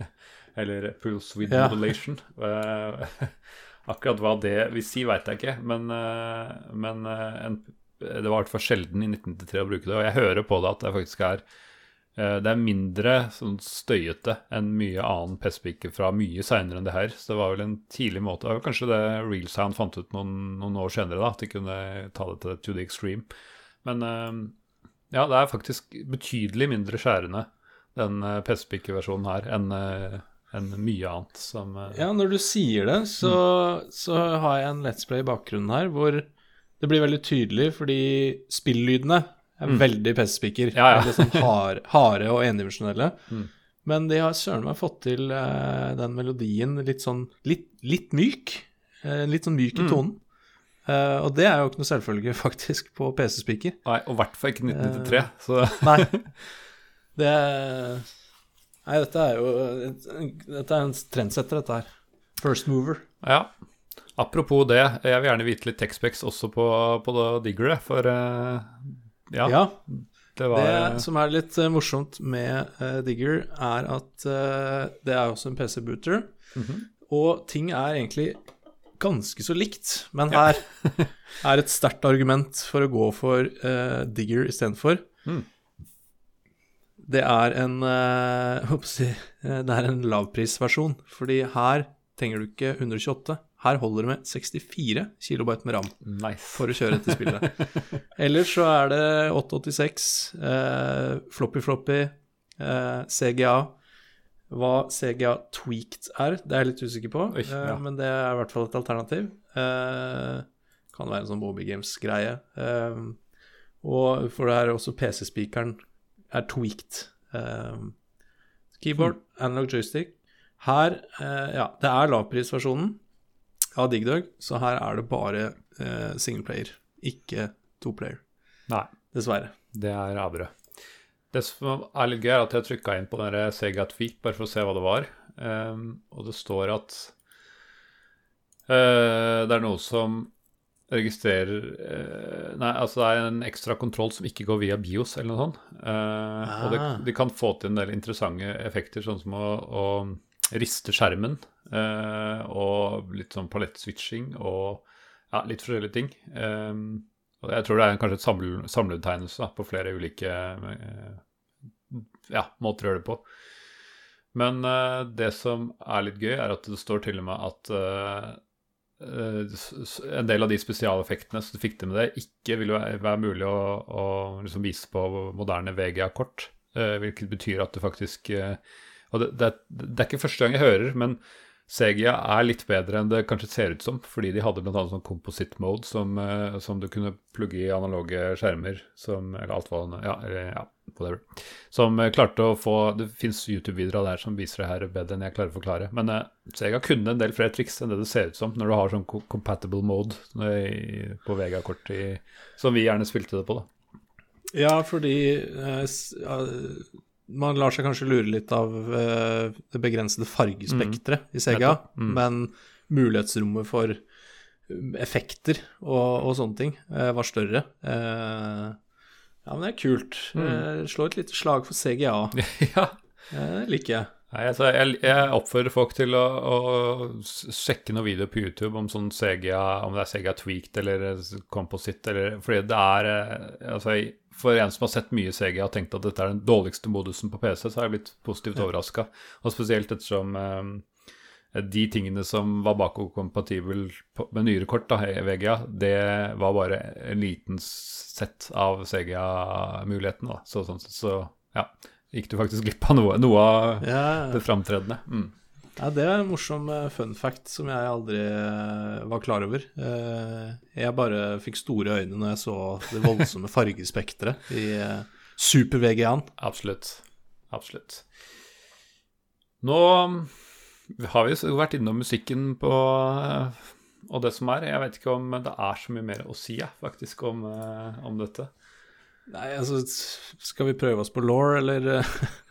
Eller pulse with modulation. Akkurat hva det vil si, veit jeg ikke, men, eh, men eh, en, det var i hvert fall sjelden i 1993 å bruke det. Og jeg hører på det at det faktisk er eh, det er mindre sånn støyete enn mye annen PC-speaker fra mye seinere enn det her. Så det var vel en tidlig måte Det var kanskje det Real Sound fant ut noen, noen år senere, da, at de kunne ta det til to the extreme. Men ja, det er faktisk betydelig mindre skjærende, den PC-speaker-versjonen her, enn enn mye annet som uh... Ja, når du sier det, så, mm. så, har jeg en Let's Play i bakgrunnen her hvor det blir veldig tydelig fordi spillydene er mm. veldig PC-spiker. Ja, ja. sånn hard, harde og endimensjonelle. Mm. Men de har søren meg fått til uh, den melodien litt sånn litt, litt myk. Uh, litt sånn myk i mm. tonen. Uh, og det er jo ikke noe selvfølge, faktisk, på PC-spiker. Nei, og i hvert fall ikke 1993. så Nei. Det Nei, dette er jo Dette er en trendsetter, dette her. First mover. Ja. Apropos det, jeg vil gjerne vite litt Texpex også på, på Digger, for uh, ja. ja. Det, var, det, som er litt uh, morsomt med uh, Digger, er at det er også en PC-booter. Mm -hmm. Og ting er egentlig ganske så likt, men her ja. er et sterkt argument for å gå for Digger istedenfor. Mm det er en uh, Det er en lavprisversjon. Fordi her trenger du ikke 128. Her holder det med 64 kB med ram nice. for å kjøre dette spillet. Ellers så er det 886, eh, floppy floppy, eh, CGA. Hva CGA tweaked er, det er jeg litt usikker på, Oi, ja. eh, men det er i hvert fall et alternativ. Eh, kan være en sånn Bobby Games-greie. Og for det er også PC-speakeren er tweaked. Uh, keyboard, mm. analog joystick. Her uh, Ja, det er lavprisversjonen av DigDog, så her er det bare uh, singleplayer, ikke toplayer. Nei. Dessverre. Det er avbrød. Det som er litt gøy, er at jeg trykka inn på den Sega Tweak bare for å se hva det var. Um, og det står at uh, det er noe som registrerer eh, Nei, altså det er en ekstra kontroll som ikke går via BIOS eller noe sånt. Eh, ah. Og det, de kan få til en del interessante effekter, sånn som å, å riste skjermen eh, og litt sånn palettswitching og ja, litt forskjellige ting. Eh, og jeg tror det er kanskje et samle, samlebetegnelse på flere ulike eh, ja, måter å gjøre det på. Men eh, det som er litt gøy, er at det står til og med at en del av de spesialeffektene som du fikk til med det, ikke vil være mulig å, å liksom vise på moderne VGA-kort. Eh, hvilket betyr at du faktisk eh, Og det, det, det, er ikke første gang jeg hører, men Segia er litt bedre enn det kanskje ser ut som, fordi de hadde bl.a. sånn composite mode som, som, du kunne plugge i analoge skjermer, som Eller alt var Ja, ja whatever. Som uh, klarte å få Det fins YouTube-videoer der som viser det her bedre enn jeg klarer å forklare. Men eh, Sega kunne en del flere triks enn det det ser ut som, når du har sånn compatible mode i, på Vega-kort som vi gjerne spilte det på, da. Ja, fordi man lar seg kanskje lure litt av eh, det begrensede fargespekteret mm. i Sega, mm. men mulighetsrommet for um, effekter og, og sånne ting uh, var større. Uh, ja, men det er kult. Mm. slå et lite slag for CGA. ja. Det liker jeg. Nei, altså, jeg, jeg, oppfordrer folk til å, å, sjekke noen videoer på YouTube om sånn CGA, om det er CGA tweaked eller composite, eller Fordi det er altså, for en som har sett mye CGA og tenkt at dette er den dårligste modusen på PC, så har jeg blitt positivt overraska. Og spesielt ettersom um, de tingene som var bakoverkompatible med nyere kort, da, VGA, det var bare en liten sett av CGA-mulighetene. Så, sånn, så ja, gikk du faktisk glipp av noe, noe av ja, ja. det framtredende. Mm. Ja, Det er en morsom eh, fun fact som jeg aldri eh, var klar over. Eh, jeg bare fikk store øyne når jeg så det voldsomme fargespekteret i super-VGA-en. Absolutt. Absolutt. Nå har vi vært innom musikken på og det som er. Jeg vet ikke om det er så mye mer å si faktisk om, om dette. Nei, altså Skal vi prøve oss på law, eller?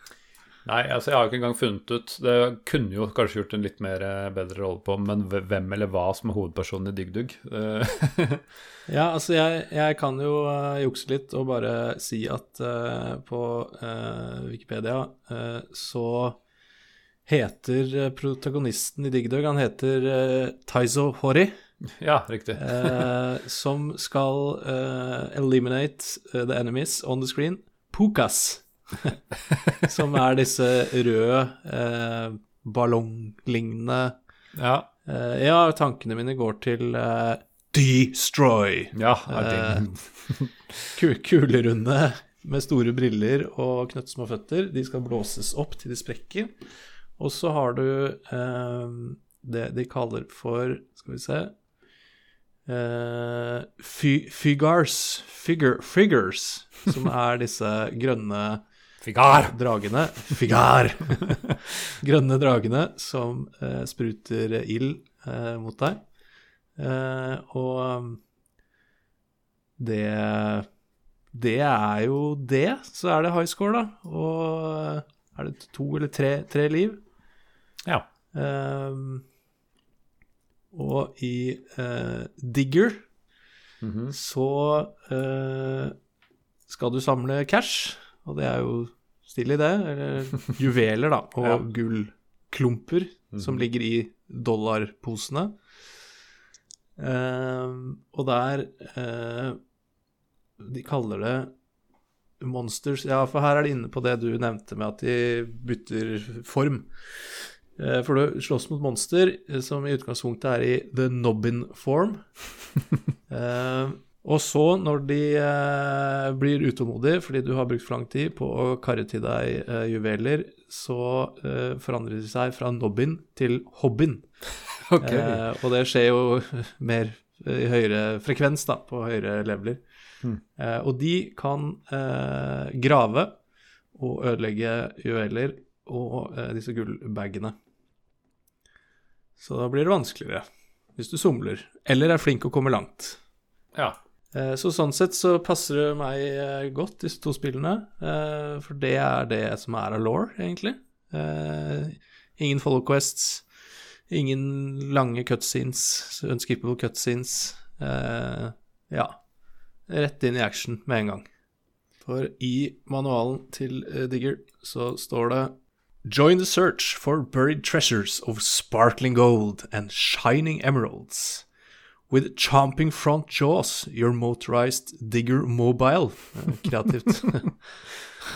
Nei, altså jeg har jo ikke engang funnet ut Det kunne jo kanskje gjort en litt mer eh, bedre rolle på, men hvem eller hva som er hovedpersonen i DiggDugg? Ja, altså jeg, jeg, kan jo uh, jukse litt og bare si at uh, på uh, Wikipedia så heter protagonisten i Digg Dugg Han heter Taizo Hori. Ja, riktig. som skal eliminate the enemies on the screen. Pukas. som er disse røde uh, ballonglignende ja. Eh, ja, tankene mine går til eh, Destroy. Ja, eh, kulerunde med store briller og knøttsmå føtter. De skal blåses opp til de sprekker. Og så har du eh, det de kaller for Skal vi se eh, Figars, figure, figures, som er disse grønne Figar! Dragene. Figar! Grønne dragene som eh, spruter ild eh, mot deg. Eh, og um, det Det er jo det. Så er det high score, da. Og eh, er det to eller tre, tre liv? Ja. Um, og i uh, Digger mm -hmm. så uh, skal du samle cash. Og det er jo stilig, det. Eller juveler, da. Og ja. gullklumper mm. som mhm. ligger i dollarposene. Uh, og der uh, De kaller det monsters Ja, for her er de inne på det du nevnte med at de bytter form. Uh, for du slåss mot monster som i utgangspunktet er i the nobbin form. uh, Og så, når de eh, blir utålmodige fordi du har brukt for lang tid på å karre til deg eh, juveler, så eh, forandrer de seg fra nobbin til hobbin. okay. Eh, og det skjer jo mer i høyere frekvens, da, på høyere leveler. Hmm. og de kan eh, grave og ødelegge juveler og eh, disse gullbagene. Så da blir det vanskeligere hvis du somler, eller er flink og kommer langt. Ja. Eh, så sånn sett så passer det meg eh, godt, disse to spillene. Eh, for det er det som er av law, egentlig. Ingen follow quests, ingen lange cutscenes, unskippable cutscenes. Ja. Rett inn i action med en gang. For i manualen til Digger så står det Join the search for buried treasures of sparkling gold and shining emeralds. With chomping front jaws, your motorized digger mobile Kreativt.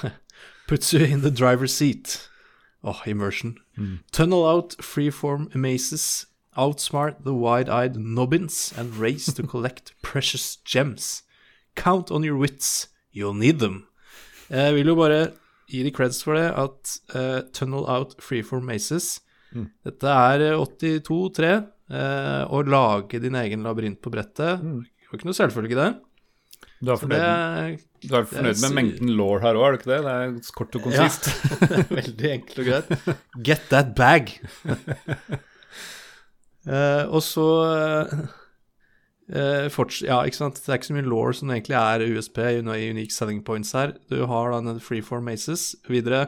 Puts you in the driver's seat. Oh, immersion. Mm. Tunnel out freeform mazes, outsmart the wide-eyed nobbins, and race to collect precious gems. Count on your wits. You'll need them. Jeg vil jo bare gi de creds for det, at uh, Tunnel Out Freeform Maces mm. Dette er 82-3. Uh, å lage din egen labyrint på brettet. Mm. Det var ikke noe selvfølge, det. Du er fornøyd, det, du er fornøyd med mengden law her òg, er du ikke det? Det er kort og konsist. Ja, veldig enkelt og greit. Get that bag. uh, og så Uh, ja, ikke sant? Det er ikke så mye law som egentlig er USP, i unique selling points her. Du har da en freeform maces. Videre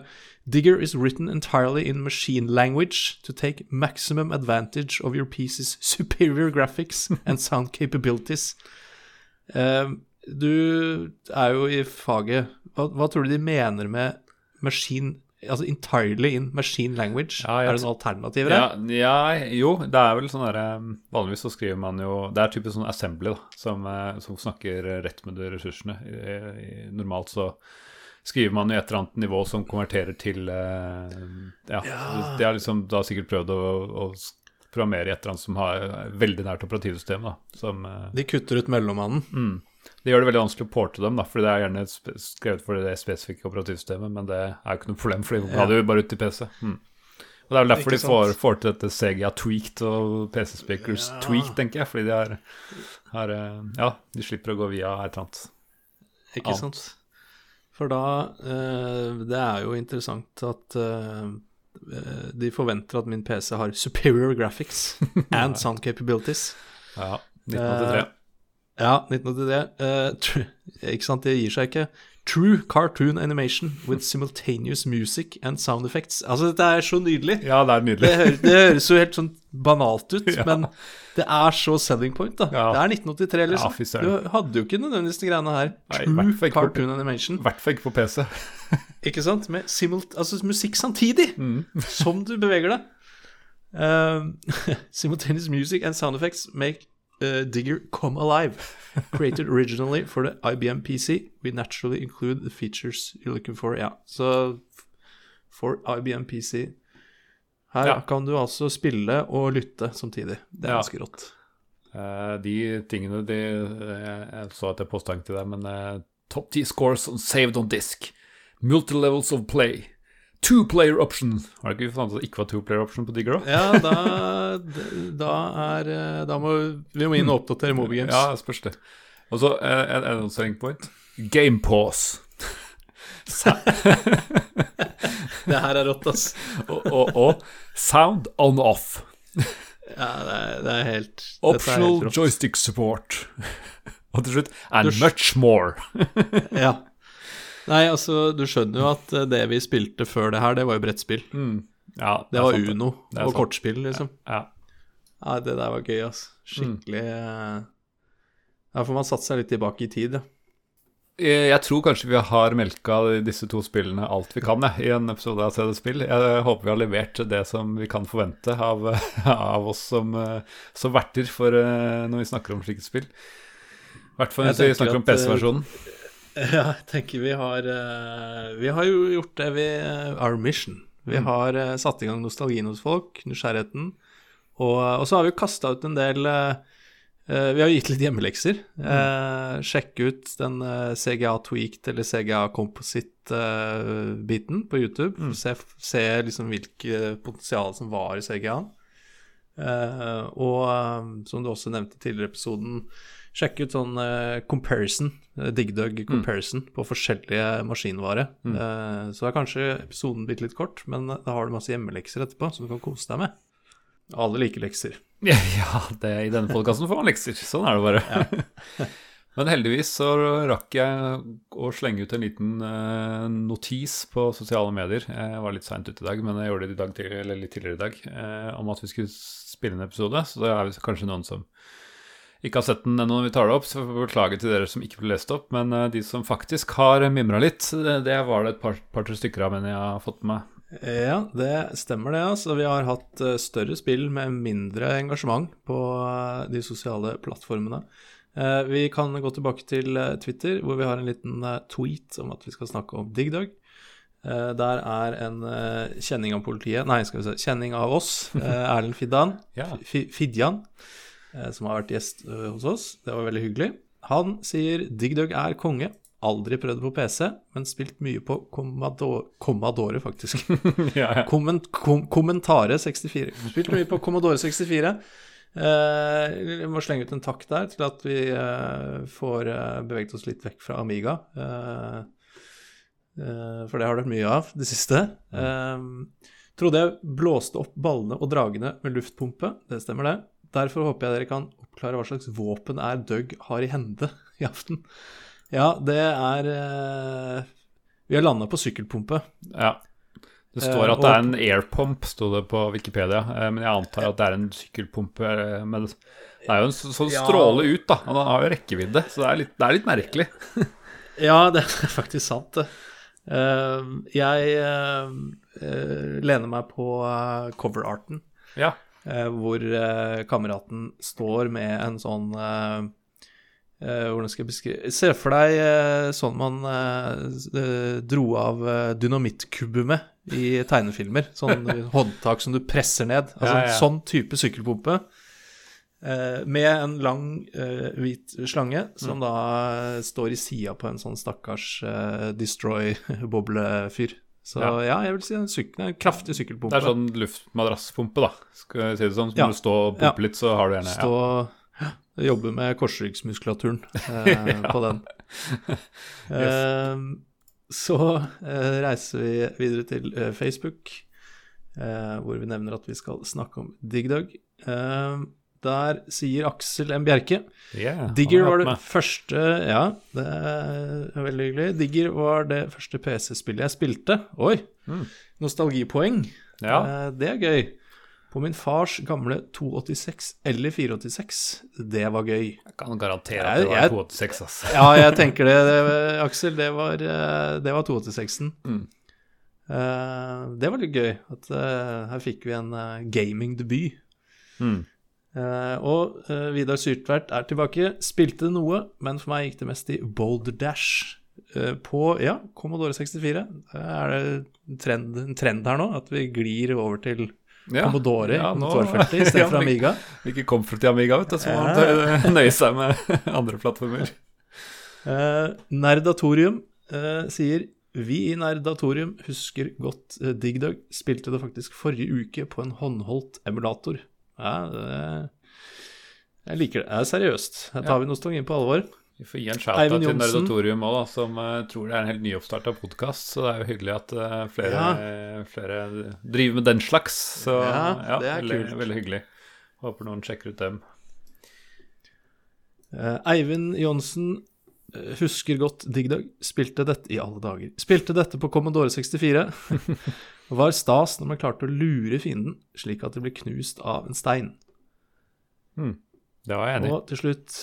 Digger is written entirely in machine language to take maximum advantage of your piece's superior graphics and sound capabilities. Uh, du er jo i faget. Hva, hva, tror du de mener med machine Altså entirely in machine language? Ja, er det noen alternativer her? Ja, ja, jo, det er vel sånn derre um, Vanligvis så skriver man jo Det er typisk sånn assembly, da, som, eh, som snakker rett med de ressursene. Normalt så skriver man jo et eller annet nivå som konverterer til Ja, ja. de har liksom da sikkert prøvd å, å programmere i et eller annet som har veldig nært operativsystemet. Som, de kutter ut mellommannen? Mm. Det gjør det veldig vanskelig å porte dem, da, fordi det er gjerne skrevet for det spesifikke operativsystemet, men det er jo ikke noe problem, for de hadde jo bare ut til PC. Mm. Og Det er vel derfor de får, får, til dette CGA tweaked og PC Speakers ja. tweaked, tenker jeg, fordi de har, har, eh, Ja, de slipper å gå via et eller annet. Ikke annet. sant. For da uh, Det er jo interessant at uh, de forventer at min PC har superior graphics and sound capabilities. Ja, 1983. Ja, 1983. Uh, ikke sant, det gir seg ikke. True cartoon animation with simultaneous music and sound effects. Altså, dette er så nydelig. Ja, Det er nydelig. det, høres, det høres jo helt sånn banalt ut, ja. men det er så selling point, da. Ja. Det er 1983, liksom. Ja, du hadde jo ikke nødvendigvis de greiene her. True Nei, cartoon på, animation. I hvert fall ikke på PC. ikke sant? Med simult, altså musikk samtidig, mm. som du beveger deg. Uh, simultaneous music and sound effects make uh, Digger Come Alive. Created originally for the IBM PC. We naturally include the features you're looking for. Ja, så for IBM PC. Her ja. kan du altså spille og lytte samtidig. Det er ganske rått. Uh, de tingene de, jeg, jeg så at jeg posta til deg, men uh, top 10 scores on saved on disk. Multi-levels of play. Two-player option. Har det ikke forstått at det ikke var two-player option på Digger, da? Ja, da, da, er eh, Da må vi må inn og oppdatere Moby Games. Ja, spørs det. Og så eh, en annonsering point. Game pause. det her er rått, ass. og, og, og, sound on off. ja, det er, det er helt Optional er helt joystick support. og til slutt And much more. ja. Nei, altså, du skjønner jo at eh, det vi spilte før det her, det var jo brettspill. Mm. Ja, det, det var sant, Uno det og sant. kortspill, liksom. Ja. Nei, det der var gøy, altså. Skikkelig mm. Ja, får man satt seg litt tilbake i tid, ja. Jeg tror kanskje vi har melka disse to spillene alt vi kan ja, i en episode av CD Spill. Jeg håper vi har levert det som vi kan forvente av, av oss som, som verter for eh, når vi snakker om slike spill. I hvert fall hvis vi snakker om PC-versjonen. Ja, jeg tenker vi har uh, Vi har jo gjort det vi uh, Our mission. Vi mm. har uh, satt i gang nostalgien hos folk, nysgjerrigheten. Og, og så har vi jo kasta ut en del Vi har gitt litt hjemmelekser. Mm. sjekk ut den CGA Tweaked eller CGA Composite-biten på YouTube. Mm. Se, se liksom hvilket potensial som var i CGA-en. og som du også nevnte i tidligere i episoden Sjekk ut sånn uh, comparison, uh, DigDug comparison, mm. på forskjellige maskinvare. Mm. Uh, så er kanskje episoden blitt litt kort, men da har du masse hjemmelekser etterpå som du kan kose deg med. Alle liker lekser. Ja, det, i denne podkasten får man lekser. Sånn er det bare. Ja. men heldigvis så rakk jeg å slenge ut en liten notis på sosiale medier. Jeg var litt seint ute i dag, men jeg gjorde det i dag, eller litt tidligere i dag, om at vi skulle spille en episode. Så da er kanskje noen som ikke har sett den ennå når vi tar det opp, så beklager til dere som ikke ble lest opp. Men uh, de som faktisk har mimra litt, det, var det et par-tre par, stykker av, men jeg har fått med meg. Ja, det stemmer det. altså. Vi har hatt uh, større spill med mindre engasjement på de sosiale plattformene. vi kan gå tilbake til Twitter, hvor vi har en liten tweet om at vi skal snakke om DigDog. der er en kjenning av politiet Nei, skal vi se. Kjenning av oss. Erlend Fiddan. ja. Fidjan. Eh, som har vært gjest eh, hos oss. Det var veldig hyggelig. Han sier DigDug er konge. Aldri prøvd på PC, men spilt mye på Commodore, Commodore faktisk. ja, ja. Komment, kom, kommentare 64. Spilt mye på Commodore 64. Eh, jeg må slenge ut en takk der til at vi eh, får eh, beveget oss litt vekk fra Amiga. Eh, eh, for det har det vært mye av det siste. Eh, trodde jeg blåste opp ballene og dragene med luftpumpe. Det stemmer, det. Derfor håper jeg dere kan oppklare hva slags våpen er Doug har i hende i aften. Ja, det er eh, Vi har landa på sykkelpumpe. ja. Det står Eh, at det er en airpump, sto det på Wikipedia. eh, Men jeg antar at det er en sykkelpumpe. eh, Men det er jo en så- sånn Ja. stråle ut, da. Og den har jo rekkevidde, så det er litt, det er litt merkelig. Ja, det er faktisk sant, det. Jeg lener meg på uh, coverarten, Ja. Eh, hvor eh, kameraten står med en sånn eh, Hvordan skal jeg beskrive Se for deg sånn man dro av dynamittkubber med i tegnefilmer. Sånn håndtak som du presser ned. Altså Ja, ja. en sånn type sykkelpumpe. Med en lang, hvit slange Mm. som da står i sida på en sånn stakkars Destroy-boblefyr. Så ja. Ja. jeg vil si en, syk en kraftig sykkelpumpe. Det er sånn luftmadrasspumpe, da. Skal jeg si det sånn. Så Ja. må du stå og pumpe litt, så har du gjerne Stå og Jobbe med korsryggsmuskulaturen eh, på den. Eh, så eh, reiser vi videre til eh, Facebook, eh, hvor vi nevner at vi skal snakke om DiggDug. Eh, der sier Aksel M. Bjerke. Yeah, Digger var det med. første Ja, det er veldig hyggelig. Digger var det første PC-spillet jeg spilte. Oi! Mm. Nostalgipoeng. Ja. Eh, det er gøy. På min fars gamle 286 eller 486. Det var gøy. Jeg kan garantere at det var jeg- 286, altså. Ja, jeg tenker det, det Aksel. Det var, eh, det var 286-en. Mm. Uh, det var litt gøy. At uh, her fikk vi en uh, gamingdebut. Mm. Eh, og eh, Vidar Syrtvert er tilbake. Spilte noe, men for meg gikk det mest i Boulder Dash. eh, på ja, Commodore 64. Det er det en trend, en trend her nå, at vi glir over til Ja. Commodore Ja, nå- Commodore 40 i stedet for Amiga. Ikke comfort i Amiga, vet du, så må man nøye seg med andre plattformer. Uh, Nerdatorium uh, sier vi i Nerdatorium husker godt uh, Dig Dug. Spilte det faktisk forrige uke på en håndholdt emulator. Ja, det, jeg liker det. Det er seriøst. Her tar Ja. vi nostalgien på alvor. Vi får gi en shout-out til Johnsen. Nerdatorium òg, som uh, tror det er en helt nyoppstarta podkast. Så det er jo hyggelig at uh, flere, flere driver med den slags. Så Ja, det er veldig, kult. veldig hyggelig. Håper noen sjekker ut dem. Uh, Eivind Johnsen husker godt Dig Dug. Spilte dette i alle dager. Spilte dette på Commodore 64. Var stas når man klarte å lure fienden, slik at det ble knust av en stein. Det var jeg enig i. Og til slutt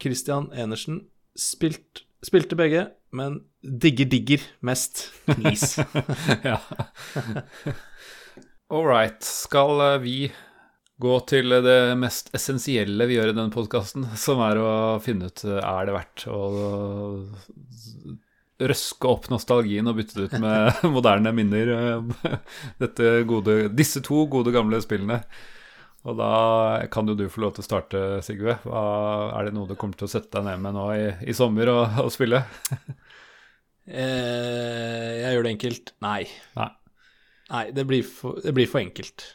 Christian Enersen. Spilt, spilte begge, men digger digger mest. Please. ja. All right. Skal eh, vi gå til det mest essensielle vi gjør i denne podkasten, som er å finne ut eh, er det verdt å røske opp nostalgien og bytte det ut med moderne minner. eh, Dette gode, disse to gode, gamle spillene. Og da kan jo du få lov til å starte, Sigve. Er det noe du kommer til å sette deg ned med nå i, i sommer og, og spille? eh, jeg gjør det enkelt. Nei. Nei. Nei, det blir for, det blir for enkelt.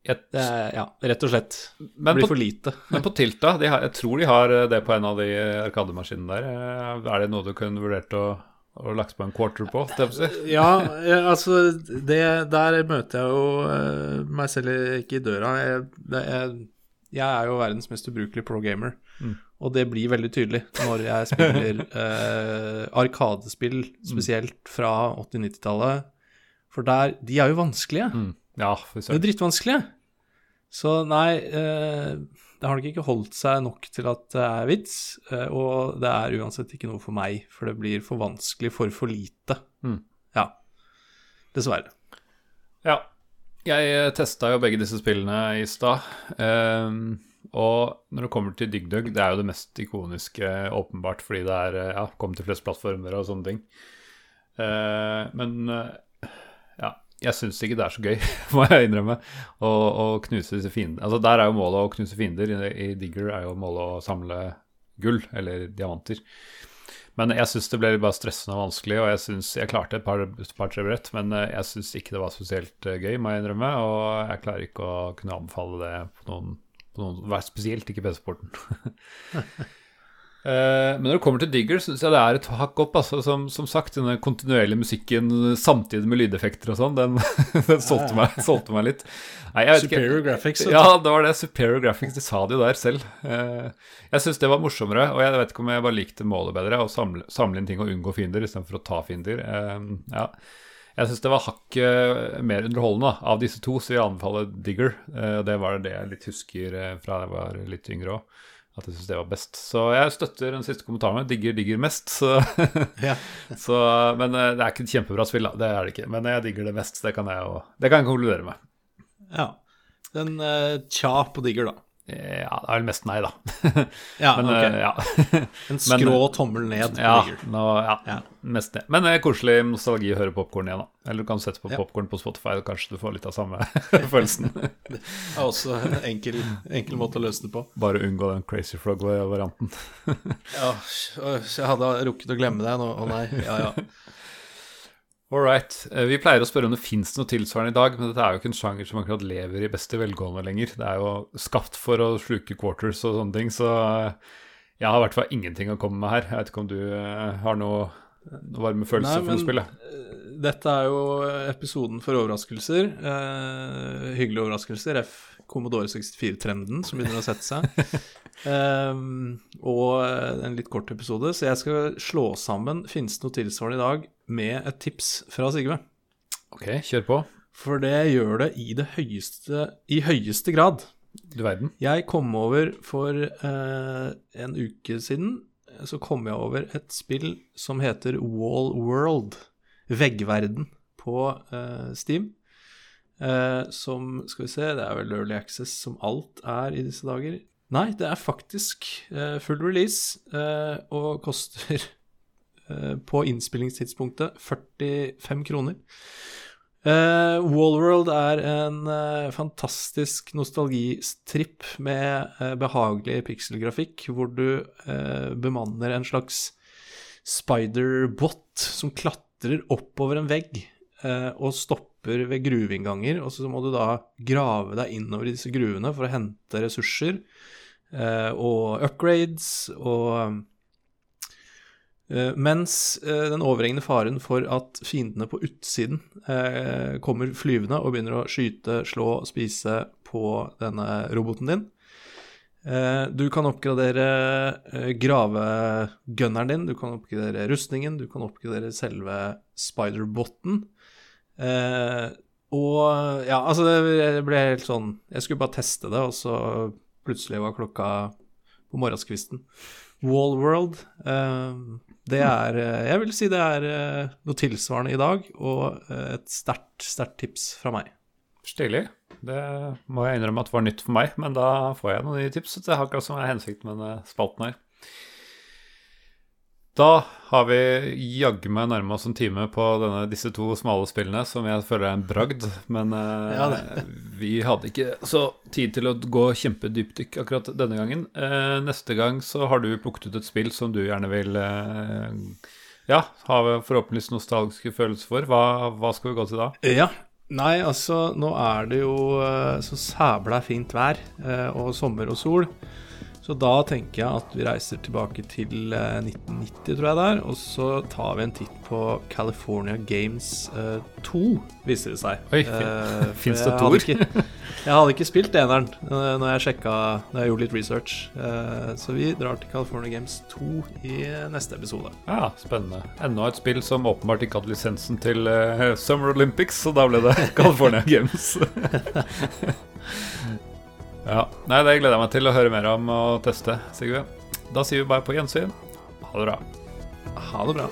Det er, ja, rett og slett. Det men blir på, for lite. Men på Tilta, de har, jeg tror de har det på en av de arkademaskinene der. Eh, Er det noe du kunne vurdert å, å lagt på en quarter på? si? Ja, eh, altså det, Der møter jeg jo eh, meg selv ikke i døra. Jeg, det, jeg, jeg er jo verdens mest ubrukelige pro gamer. Mm. Og det blir veldig tydelig når jeg spiller eh, arkadespill, spesielt fra 80-90-tallet. For der De er jo vanskelige. Mm. Ja, fy Det er drittvanskelig. Så nei, eh, det har nok ikke holdt seg nok til at det er vits. Eh, og det er uansett ikke noe for meg, for det blir for vanskelig for for lite. Mm. Ja. Dessverre. Ja. Jeg testa jo begge disse spillene i stad. ehm, og når det kommer til DigDug, det er jo det mest ikoniske, åpenbart, fordi det er eh, ja, kommet til flest plattformer og sånne ting. Eh, men eh, jeg syns ikke det er så gøy, må jeg innrømme, å, å knuse disse fiendene. Altså, der er jo målet å knuse fiender. I, Digger er jo målet å samle gull, eller diamanter. Men jeg syns det ble bare stressende og vanskelig, og jeg syns jeg klarte et par, par brett, men eh, jeg syns ikke det var spesielt eh, gøy, må jeg innrømme, og jeg klarer ikke å kunne anbefale det på noen, på noen spesielt ikke PC-porten. Eh, men når det kommer til Digger, syns jeg det er et hakk opp. Altså, som, som, sagt, denne kontinuerlige musikken samtidig med lydeffekter og sånn, den, den solgte, meg, solgte, meg, litt. Nei, superior graphics. Ja, det var det. Superior graphics. De sa det jo der selv. Eh, jeg syns det var morsommere, og jeg vet ikke om jeg bare likte målet bedre, å samle, samle inn ting og unngå fiender istedenfor å ta fiender. Eh, ja. Jeg syns det var hakket mer underholdende av disse to, så jeg anbefaler Digger. Det var det jeg litt husker fra jeg var litt yngre òg at jeg syns det var best. Så jeg støtter den siste kommentaren. Digger, digger mest. Så. ja. så, men eh, det er ikke et kjempebra spill, da. Det er det ikke. Men jeg digger det mest. Det kan jeg, jo, det kan jeg konkludere med. Ja. Den uh, tja på digger, da. Ja, det er vel mest nei, da. ja, Men, okay. ja. en skrå men, tommel ned. Ja, nå, ja, ja, mest ned. Men koselig nostalgi å høre popkorn igjen, da. Eller du kan sette på popkorn på Spotify, og kanskje du får litt av samme følelsen. det er også en enkel, enkel, måte å løse det på. Bare unngå den Crazy Frog-varianten. ja, jeg hadde rukket å glemme det nå. Å nei. Ja, ja. All right. Eh, vi pleier å spørre om det fins noe tilsvarende i dag, men dette er jo ikke en sjanger som akkurat lever i beste velgående lenger. Det er jo skapt for å sluke quarters og sånne ting, så eh, jeg har i hvert fall ingenting å komme med her. Jeg vet ikke om du eh, har noe, noe varme følelser for noe spill? Dette er jo episoden for overraskelser. Eh, hyggelige overraskelser. F. Commodore 64-trenden som begynner å sette seg. Um, og en litt kort episode, så jeg skal slå sammen Finnes det noe tilsvarende i dag med et tips fra Sigve. Ok, kjør på. For det gjør det i det høyeste, i høyeste grad. Du verden. Jeg kom over for eh, en uke siden så kom jeg over et spill som heter Wall World, veggverden, på eh, Steam. Eh, som Skal vi se, det er vel Early Access som alt er i disse dager. Nei, det er faktisk uh, full release uh, og koster på innspillingstidspunktet 45 kroner. Uh, Wallworld er en fantastisk nostalgistripp med behagelig pikselgrafikk, hvor du bemanner en slags spider-bot som klatrer oppover en vegg og stopper ved gruveinnganger. Og så må du da grave deg innover i disse gruvene for å hente ressurser Eh, og upgrades og eh, mens eh, den overhengende faren for at fiendene på utsiden kommer flyvende og begynner å skyte, slå, spise på denne roboten din. Du kan oppgradere gravegunneren din, du kan oppgradere rustningen, du kan oppgradere selve spider-boten. Og ja, altså det ble helt sånn Jeg skulle bare teste det, og så plutselig var klokka på morgenskvisten. Wallworld, uh, det er uh, Jeg vil si det er uh, noe tilsvarende i dag, og et sterkt, sterkt tips fra meg. Stilig. Det må jeg innrømme at var nytt for meg, men da får jeg noen nye tips. Det har akkurat som er hensikten med denne spalten her. Da har vi jaggu meg nærma oss en time på denne, disse to smale spillene, som jeg føler er en bragd. Men eh, ja, vi hadde ikke så tid til å gå kjempedypdykk akkurat denne gangen. Eh, neste gang så har du plukket ut et spill som du gjerne vil eh, ja, har forhåpentligvis nostalgiske følelser for. Hva, hva, skal vi gå til da? Ja, Nei, altså, nå er det jo så sæbla fint vær og sommer og sol. Så da tenker jeg at vi reiser tilbake til 1990, eh, tror jeg det er. Og så tar vi en titt på California Games uh, eh, 2, viser det seg. Oi, uh, Fins det toer? Jeg hadde ikke spilt eneren uh, når jeg sjekka Når jeg gjorde litt research. Uh, så vi drar til California Games 2 i neste episode. Ja, Spennende. Enda et spill som åpenbart ikke hadde lisensen til Summer Olympics, så da ble det California Games. Ja, Nei, Det gleder jeg meg til å høre mer om og teste, Sigurd. Da sier vi bare på gjensyn. Ha det bra. Ha det bra.